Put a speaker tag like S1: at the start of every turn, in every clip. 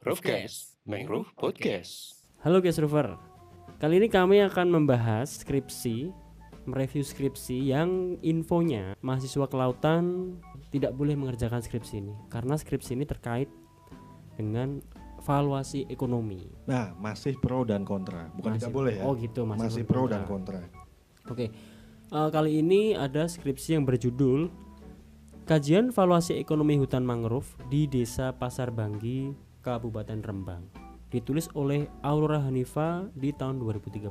S1: Roofcast, Mangrove Podcast.
S2: Halo guys Rover, kali ini kami akan membahas skripsi, mereview skripsi yang infonya mahasiswa kelautan tidak boleh mengerjakan skripsi ini karena skripsi ini terkait dengan valuasi ekonomi.
S3: Nah, masih pro dan kontra. Bukan
S2: Masih-
S3: tidak boleh ya.
S2: Oh gitu, masih,
S3: masih,
S2: pro kontra.
S3: dan kontra.
S2: Oke, eh, kali ini ada skripsi yang berjudul Kajian Valuasi Ekonomi Hutan Mangrove di Desa Pasar Banggi, Kabupaten Rembang. Ditulis oleh Aurora Hanifa di tahun 2013.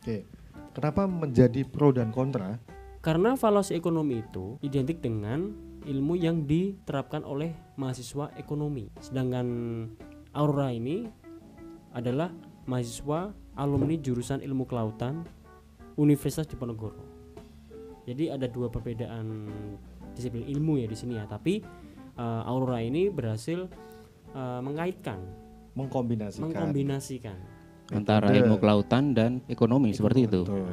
S3: Oke. Kenapa menjadi pro dan kontra?
S2: Karena valuasi ekonomi itu identik dengan ilmu yang diterapkan oleh mahasiswa ekonomi. Sedangkan Aurora ini adalah mahasiswa alumni jurusan ilmu kelautan Universitas Diponegoro. Jadi ada dua perbedaan disiplin ilmu ya di sini ya. Tapi eh, Aurora ini berhasil eh, mengaitkan,
S3: Mengkombinasikan.
S2: mengkombinasikan.
S4: antara
S3: Metode.
S4: ilmu kelautan dan ekonomi seperti itu.
S3: Betul.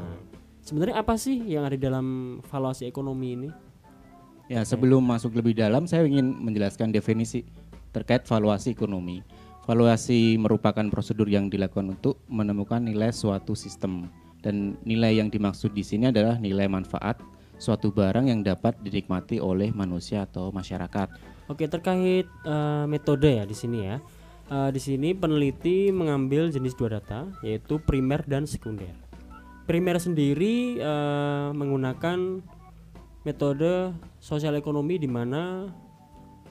S2: Sebenarnya apa sih yang ada di dalam valuasi ekonomi ini?
S4: Ya, sebelum masuk lebih dalam saya ingin menjelaskan definisi terkait valuasi ekonomi. Valuasi merupakan prosedur yang dilakukan untuk menemukan nilai suatu sistem dan nilai yang dimaksud di sini adalah nilai manfaat suatu barang yang dapat dinikmati oleh manusia atau masyarakat.
S2: Oke terkait eh, metode ya di sini ya. Eh, di sini peneliti mengambil jenis dua data yaitu primer dan sekunder. Primer sendiri eh, menggunakan metode sosial ekonomi di mana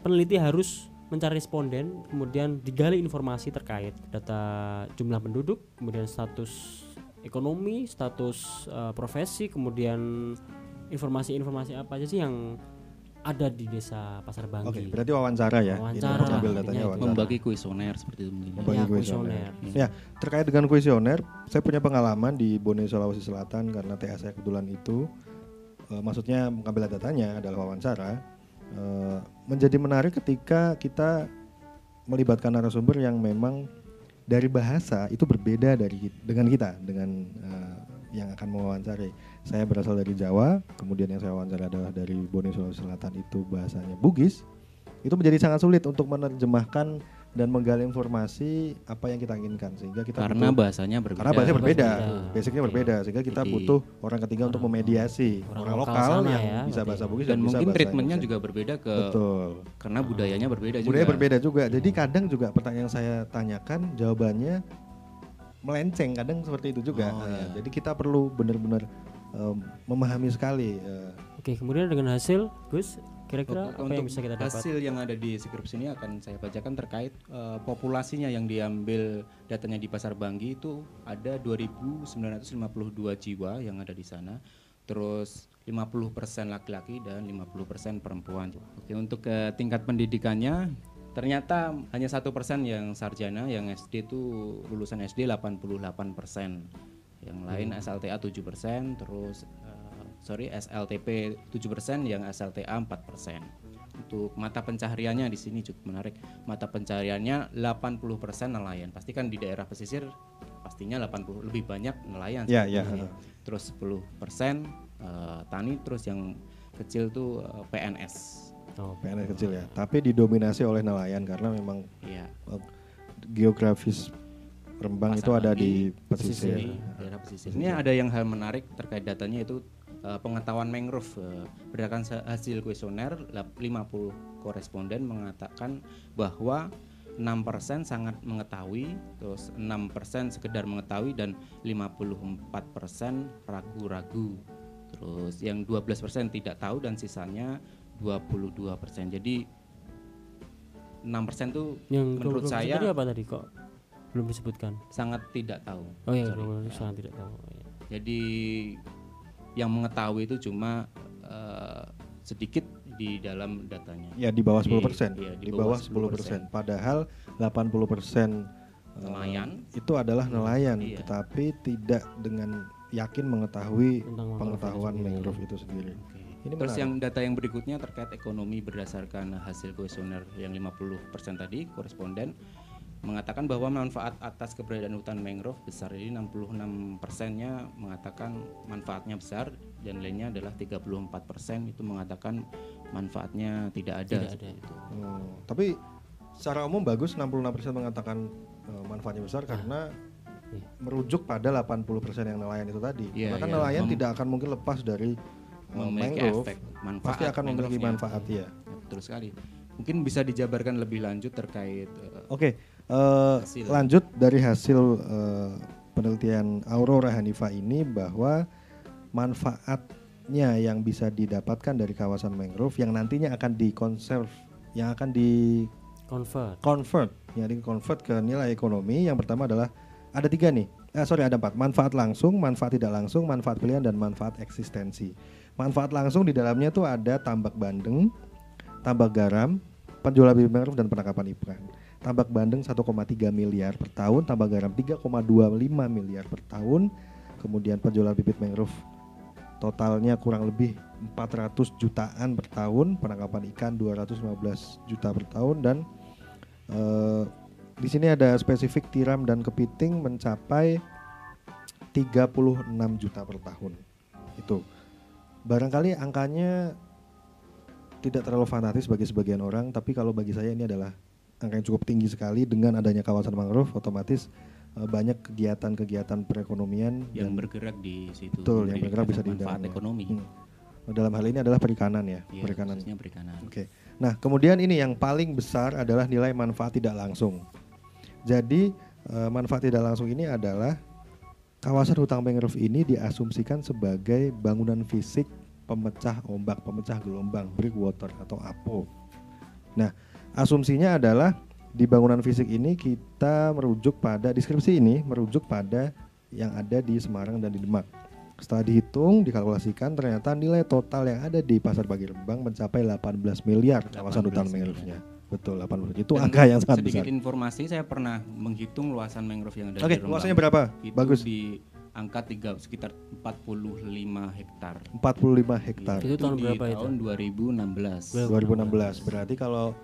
S2: peneliti harus mencari responden kemudian digali informasi terkait data jumlah penduduk kemudian status ekonomi status eh, profesi kemudian informasi-informasi apa aja sih yang ada di desa Pasar Banggi.
S3: Oke, berarti wawancara ya.
S2: Wawancara.
S3: Ini ambil datanya
S2: itu.
S3: wawancara.
S4: Membagi kuesioner seperti itu mungkin.
S3: Membagi
S2: Ya,
S3: kuesioner.
S2: kuesioner.
S3: Ya, terkait dengan kuesioner, saya punya pengalaman di Bone Sulawesi Selatan karena TA saya kebetulan itu eh, maksudnya mengambil datanya adalah wawancara. eh, menjadi menarik ketika kita melibatkan narasumber yang memang dari bahasa itu berbeda dari dengan kita dengan eh, yang akan mewawancari. Saya berasal dari Jawa, kemudian yang saya wawancara adalah dari Bone Sulawesi Selatan itu bahasanya Bugis. Itu menjadi sangat sulit untuk menerjemahkan dan menggali informasi apa yang kita inginkan sehingga kita
S4: Karena
S3: butuh-
S4: bahasanya berbeda.
S3: karena bahasanya berbeda,
S2: Berbeda.
S3: basicnya berbeda sehingga kita
S4: Jadi-
S3: butuh orang ketiga untuk memediasi.
S2: orang
S3: orang,
S2: lokal
S3: lokal,
S2: sana
S3: yang
S2: ya,
S3: bisa bahasa Bugis
S4: dan
S3: bisa
S4: mungkin
S3: bahasa
S4: treatmentnya juga berbeda ke
S3: betul.
S4: karena budayanya berbeda juga.
S3: budaya berbeda juga. Jadi kadang juga pertanyaan yang saya tanyakan jawabannya melenceng kadang seperti itu juga.
S4: Oh,
S3: Nah,
S4: iya.
S3: jadi kita perlu benar-benar em, memahami sekali eh,
S2: Oke, kemudian dengan hasil, Gus, kira-kira
S4: Untuk-
S2: apa yang bisa kita dapat?
S4: Hasil yang ada di skripsi ini akan saya bacakan terkait eh, populasinya yang diambil datanya di Pasar Banggi itu ada 2.952 jiwa yang ada di sana. Terus 50% laki-laki dan 50% perempuan. Oke, untuk ke tingkat pendidikannya ternyata hanya satu persen yang sarjana, yang SD itu lulusan SD 88 persen, yang lain SLTA 7 persen, terus eh, sorry SLTP 7 persen, yang SLTA 4 persen. Untuk mata pencahariannya di sini cukup menarik. Mata pencahariannya 80 persen nelayan. Pasti kan di daerah pesisir pastinya 80 lebih banyak nelayan.
S3: Ya,
S4: seperti
S3: ya.
S4: ini. Terus 10 persen eh, tani, terus yang kecil tuh eh, PNS.
S2: Oh,
S3: PNS kecil ya tapi didominasi oleh nelayan karena memang
S4: Iya.
S3: eh, geografis Rembang
S4: Pasar
S3: itu ada di
S4: Di
S3: pesisir
S4: daerah pesisir. Ini ada yang hal menarik terkait datanya itu eh, pengetahuan mangrove eh, berdasarkan sa- hasil kuesioner lap- 50 koresponden mengatakan bahwa 6% sangat mengetahui, terus 6% sekedar mengetahui dan 54% ragu-ragu. Terus yang 12% tidak tahu dan sisanya 22%. Jadi 6% tuh
S2: yang
S4: menurut
S2: 20%
S4: saya
S2: tadi apa tadi kok belum disebutkan?
S4: sangat tidak tahu.
S2: Oh iya,
S4: Sorry.
S2: belum sangat tidak tahu. Oh, iya.
S4: Jadi yang mengetahui itu cuma eh, sedikit di dalam datanya.
S3: Ya di bawah
S4: Di-
S3: 10 persen,
S4: iya,
S3: di, bawah 10 persen. Padahal 80 persen
S4: Nelayan.
S3: itu adalah nelayan,
S4: Iya.
S3: tetapi tidak dengan yakin mengetahui
S2: Tentang mangrove
S3: pengetahuan mangrove itu sendiri.
S4: Oke.
S3: Ini
S4: Terus
S3: menarik.
S4: yang data yang berikutnya terkait ekonomi berdasarkan hasil kuesioner yang 50% tadi koresponden mengatakan bahwa manfaat atas keberadaan hutan mangrove besar ini 66 persennya mengatakan manfaatnya besar dan lainnya adalah 34 persen itu mengatakan manfaatnya tidak ada.
S2: Tidak ada.
S4: itu.
S3: Oh, tapi secara umum bagus 66% mengatakan eh, manfaatnya besar karena
S2: Iya.
S3: merujuk pada 80% yang nelayan itu tadi.
S4: Iya,
S3: Maka
S4: iya.
S3: nelayan
S4: Mem-
S3: tidak akan mungkin lepas dari eh,
S4: memiliki
S3: mangrove.
S4: efek manfaat
S3: Pasti akan memiliki manfaat ya.
S4: Ya, betul sekali mungkin bisa dijabarkan lebih lanjut terkait eh,
S3: Oke, eh,
S4: Hasil.
S3: lanjut dari hasil eh, penelitian Aurora Hanifa ini bahwa manfaatnya yang bisa didapatkan dari kawasan mangrove yang nantinya akan dikonserv, yang akan di
S2: convert
S3: convert, yang di convert ke nilai ekonomi. Yang pertama adalah ada tiga nih, eh, sorry ada empat, manfaat langsung, manfaat tidak langsung, manfaat pilihan dan manfaat eksistensi. Manfaat langsung di dalamnya tuh ada tambak bandeng, tambak garam, penjualan bibit mangrove dan penangkapan ikan. Tambak bandeng 1,3 miliar per tahun, tambak garam 3,25 miliar per tahun, kemudian penjualan bibit mangrove totalnya kurang lebih 400 jutaan per tahun, penangkapan ikan 215 juta per tahun dan eh, di sini ada spesifik tiram dan kepiting mencapai 36 juta per tahun. Itu. Barangkali angkanya tidak terlalu fanatis bagi sebagian orang, tapi kalau bagi saya ini adalah angka yang cukup tinggi sekali dengan adanya kawasan mangrove otomatis eh, banyak kegiatan-kegiatan perekonomian
S4: yang
S3: dan
S4: bergerak di situ
S3: Betul, yang
S4: memberi
S3: bergerak bisa di
S4: ekonomi
S3: Hmm. dalam hal ini adalah perikanan ya,
S4: Iya,
S3: perikanan.
S4: perikanan
S3: Oke. Nah, kemudian ini yang paling besar adalah nilai manfaat tidak langsung. Jadi, eh, manfaat tidak langsung ini adalah kawasan hutan mangrove ini diasumsikan sebagai bangunan fisik pemecah ombak, pemecah gelombang, breakwater atau APO. Nah, asumsinya adalah di bangunan fisik ini kita merujuk pada deskripsi ini merujuk pada yang ada di Semarang dan di Demak. Setelah dihitung, dikalkulasikan ternyata nilai total yang ada di Pasar Bagi Rembang mencapai 18 miliar kawasan
S4: 18
S3: hutan
S4: miliar.
S3: mangrove-nya. Betul, 18. Itu
S4: Dan
S3: angka yang sangat
S4: sedikit
S3: besar.
S4: informasi saya pernah menghitung luasan mangrove yang ada
S3: Oke,
S4: di Rembang.
S3: luasannya berapa?
S4: itu
S3: Bagus.
S4: di angka tiga sekitar 45 hektar
S3: 45 hektar.
S2: Itu tahun
S4: di
S2: berapa itu?
S4: tahun 2016
S3: 2016. Berarti kalau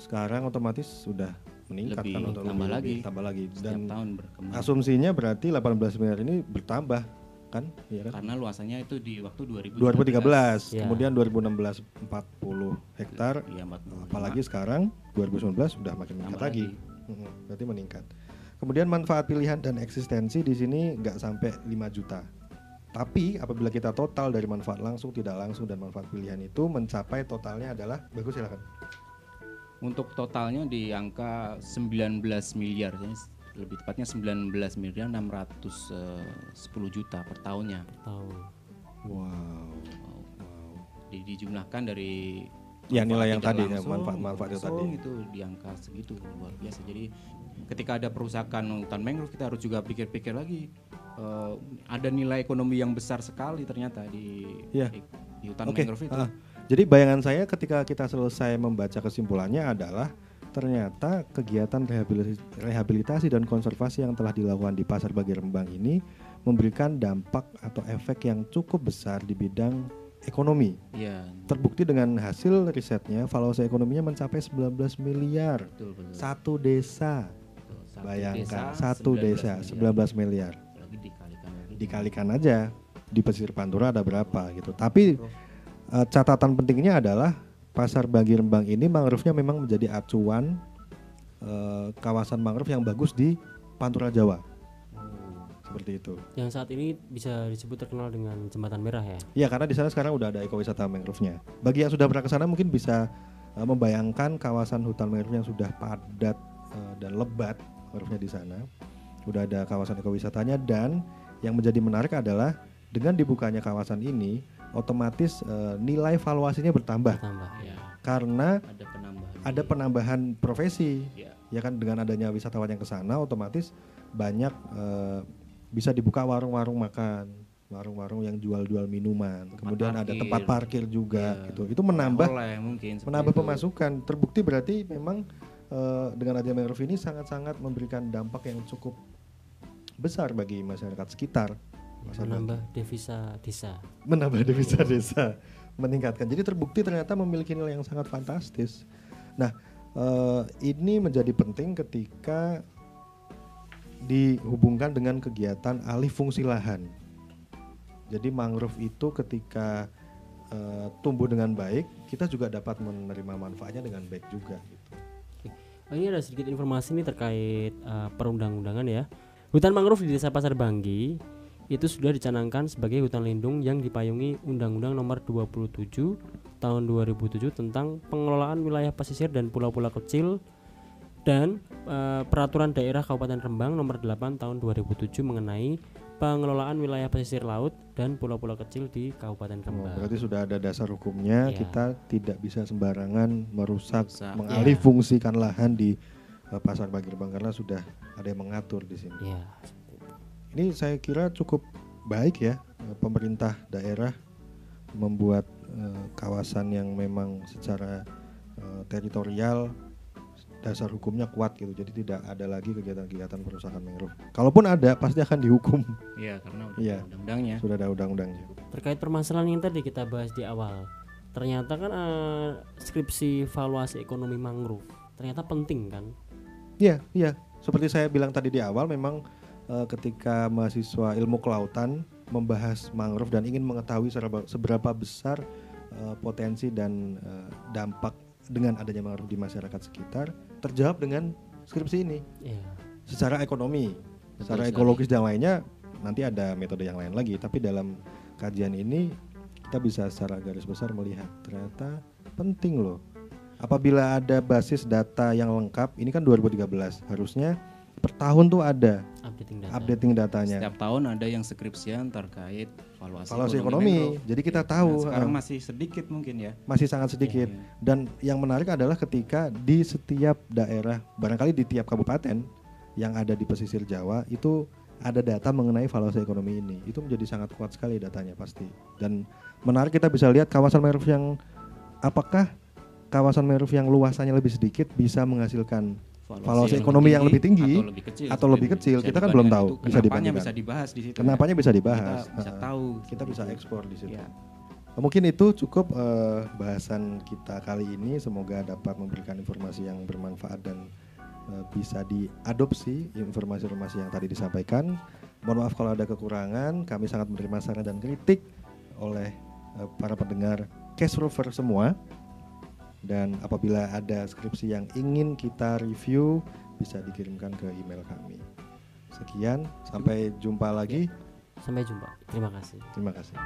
S3: sekarang otomatis sudah meningkat
S4: Lebih,
S3: kan atau
S4: tambah
S3: lebih,
S4: lagi.
S3: tambah lagi
S4: setiap
S3: dan
S4: tahun berkembang
S3: asumsinya berarti 18 miliar ini bertambah kan? Iya kan?
S4: karena luasannya itu di waktu
S3: 2013,
S2: Ya.
S3: kemudian 2016 40 hektar,
S4: Iya, 45.
S3: apalagi sekarang 2019 sudah makin meningkat lagi.
S4: lagi.
S3: Berarti meningkat. Kemudian manfaat pilihan dan eksistensi di sini nggak sampai 5 juta. Tapi apabila kita total dari manfaat langsung, tidak langsung dan manfaat pilihan itu mencapai totalnya adalah bagus silakan.
S4: Untuk totalnya di angka 19 miliar, lebih tepatnya 19 miliar 610 juta per tahunnya.
S2: tahu
S3: Wow.
S4: Di, dijumlahkan dari
S3: Ya, nilai yang tadi, ya,
S4: langsung,
S3: manfaat-manfaat itu
S4: langsung
S3: tadi.
S4: itu di angka segitu luar biasa. Jadi ketika ada perusahaan hutan mangrove kita harus juga pikir-pikir lagi eh, ada nilai ekonomi yang besar sekali ternyata di
S3: Iya.
S4: di, di hutan
S3: Oke.
S4: mangrove itu.
S3: ah. Jadi bayangan saya ketika kita selesai membaca kesimpulannya adalah ternyata kegiatan rehabilitasi, rehabilitasi dan konservasi yang telah dilakukan di Pasar Bagi Rembang ini memberikan dampak atau efek yang cukup besar di bidang ekonomi.
S4: Iya,
S3: Terbukti dengan hasil risetnya, valuasi ekonominya mencapai 19 miliar.
S4: betul betul.
S3: Satu desa.
S4: betul. Satu
S3: Bayangkan,
S4: desa,
S3: satu
S4: 19
S3: desa
S4: miliar.
S3: 19 miliar.
S4: Lagi dikalikan lagi.
S3: Dikalikan aja di pesisir Pantura ada berapa gitu. Tapi eh, catatan pentingnya adalah pasar Bagi Rembang ini mangrove-nya memang menjadi acuan eh, kawasan mangrove yang bagus di Pantura Jawa. Seperti itu.
S2: yang saat ini bisa disebut terkenal dengan jembatan merah ya
S3: Ya karena di sana sekarang udah ada ekowisata mangrove-nya. Bagi yang sudah pernah ke sana mungkin bisa eh, membayangkan kawasan hutan mangrove yang sudah padat eh, dan lebat mangrove-nya di sana. Udah ada kawasan ekowisatanya dan yang menjadi menarik adalah dengan dibukanya kawasan ini otomatis eh, nilai valuasinya bertambah
S2: tambah
S4: Ya,
S3: karena
S4: ada penambahan.
S3: ada penambahan profesi.
S4: Ya.
S3: Ya kan dengan adanya wisatawan yang ke sana otomatis banyak eh, bisa dibuka warung-warung makan, warung-warung yang jual-jual minuman.
S4: Tempat
S3: Kemudian ada
S4: parkir.
S3: tempat parkir juga
S4: Ya.
S3: gitu. Itu menambah
S4: Oleh mungkin
S3: menambah
S4: itu.
S3: pemasukan. Terbukti berarti memang eh, dengan adanya mangrove ini sangat-sangat memberikan dampak yang cukup besar bagi masyarakat sekitar.
S2: Menambah devisa desa
S3: menambah devisa desa, meningkatkan. Jadi terbukti ternyata memiliki nilai yang sangat fantastis. Nah, eh, ini menjadi penting ketika dihubungkan dengan kegiatan alih fungsi lahan. Jadi mangrove itu ketika eh, tumbuh dengan baik, kita juga dapat menerima manfaatnya dengan baik juga. Gitu.
S2: Oh, ini ada sedikit informasi nih terkait uh, perundang-undangan ya. Hutan mangrove di Desa Pasar Banggi itu sudah dicanangkan sebagai hutan lindung yang dipayungi Undang-Undang Nomor 27 Tahun 2007 tentang pengelolaan wilayah pesisir dan pulau-pulau kecil dan uh, Peraturan Daerah Kabupaten Rembang Nomor 8 Tahun 2007 mengenai pengelolaan wilayah pesisir laut dan pulau-pulau kecil di Kabupaten
S3: Oh,
S2: Rembang.
S3: berarti sudah ada dasar hukumnya
S2: Iya.
S3: kita tidak bisa sembarangan merusak,
S4: Merusak.
S3: mengalih
S2: Iya.
S3: fungsikan lahan di uh, pasar Bagirbang karena sudah ada yang mengatur di sini.
S2: Iya.
S3: Ini saya kira cukup baik ya uh, pemerintah daerah membuat uh, kawasan yang memang secara uh, teritorial dasar hukumnya kuat gitu. Jadi tidak ada lagi kegiatan-kegiatan perusahaan mangrove. Kalaupun ada pasti akan dihukum.
S4: Iya, karena udah
S3: Iya.
S4: ada undang-undangnya.
S3: Sudah ada undang-undangnya.
S2: Terkait permasalahan yang tadi kita bahas di awal, ternyata kan eh, skripsi valuasi ekonomi mangrove ternyata penting kan?
S3: Iya, iya. Seperti saya bilang tadi di awal, memang eh, ketika mahasiswa ilmu kelautan membahas mangrove dan ingin mengetahui seberapa, seberapa besar eh, potensi dan eh, dampak dengan adanya mangrove di masyarakat sekitar, terjawab dengan skripsi ini.
S2: Iya.
S3: Secara ekonomi, secara
S4: sekali.
S3: ekologis dan lainnya, nanti ada metode yang lain lagi. Tapi dalam kajian ini kita bisa secara garis besar melihat ternyata penting loh. Apabila ada basis data yang lengkap, ini kan 2013, harusnya per tahun tuh ada
S2: Updating data.
S3: updating datanya.
S4: Setiap tahun ada yang skripsian terkait valuasi,
S3: Valuasi
S4: ekonomi.
S3: ekonomi. Jadi kita
S4: Nah,
S3: tahu
S4: sekarang
S3: eh,
S4: masih sedikit mungkin ya.
S3: masih sangat sedikit.
S4: Iya.
S3: Dan yang menarik adalah ketika di setiap daerah, barangkali di tiap kabupaten yang ada di pesisir Jawa itu ada data mengenai valuasi ekonomi ini. Itu menjadi sangat kuat sekali datanya pasti. Dan menarik kita bisa lihat kawasan mangrove yang apakah kawasan mangrove yang luasannya lebih sedikit bisa menghasilkan Valuasi ekonomi yang lebih tinggi
S4: atau lebih kecil,
S3: atau lebih kecil, kita kan belum
S4: dibandingkan
S3: tahu,
S4: itu.
S3: bisa
S4: Kenapanya
S3: dibandingkan.
S4: bisa dibahas di situ.
S3: kenapanya bisa dibahas.
S4: Kita bisa
S3: Heeh.
S4: tahu.
S3: kita bisa ekspor di situ.
S4: Iya.
S3: Mungkin itu cukup eh, bahasan kita kali ini. Semoga dapat memberikan informasi yang bermanfaat dan eh, bisa diadopsi informasi-informasi yang tadi disampaikan. Mohon maaf kalau ada kekurangan. Kami sangat menerima saran dan kritik oleh eh, para pendengar Cash Rover semua. Dan apabila ada skripsi yang ingin kita review, bisa dikirimkan ke email kami. Sekian, sampai jumpa lagi.
S2: Sampai jumpa. Terima kasih.
S3: Terima kasih.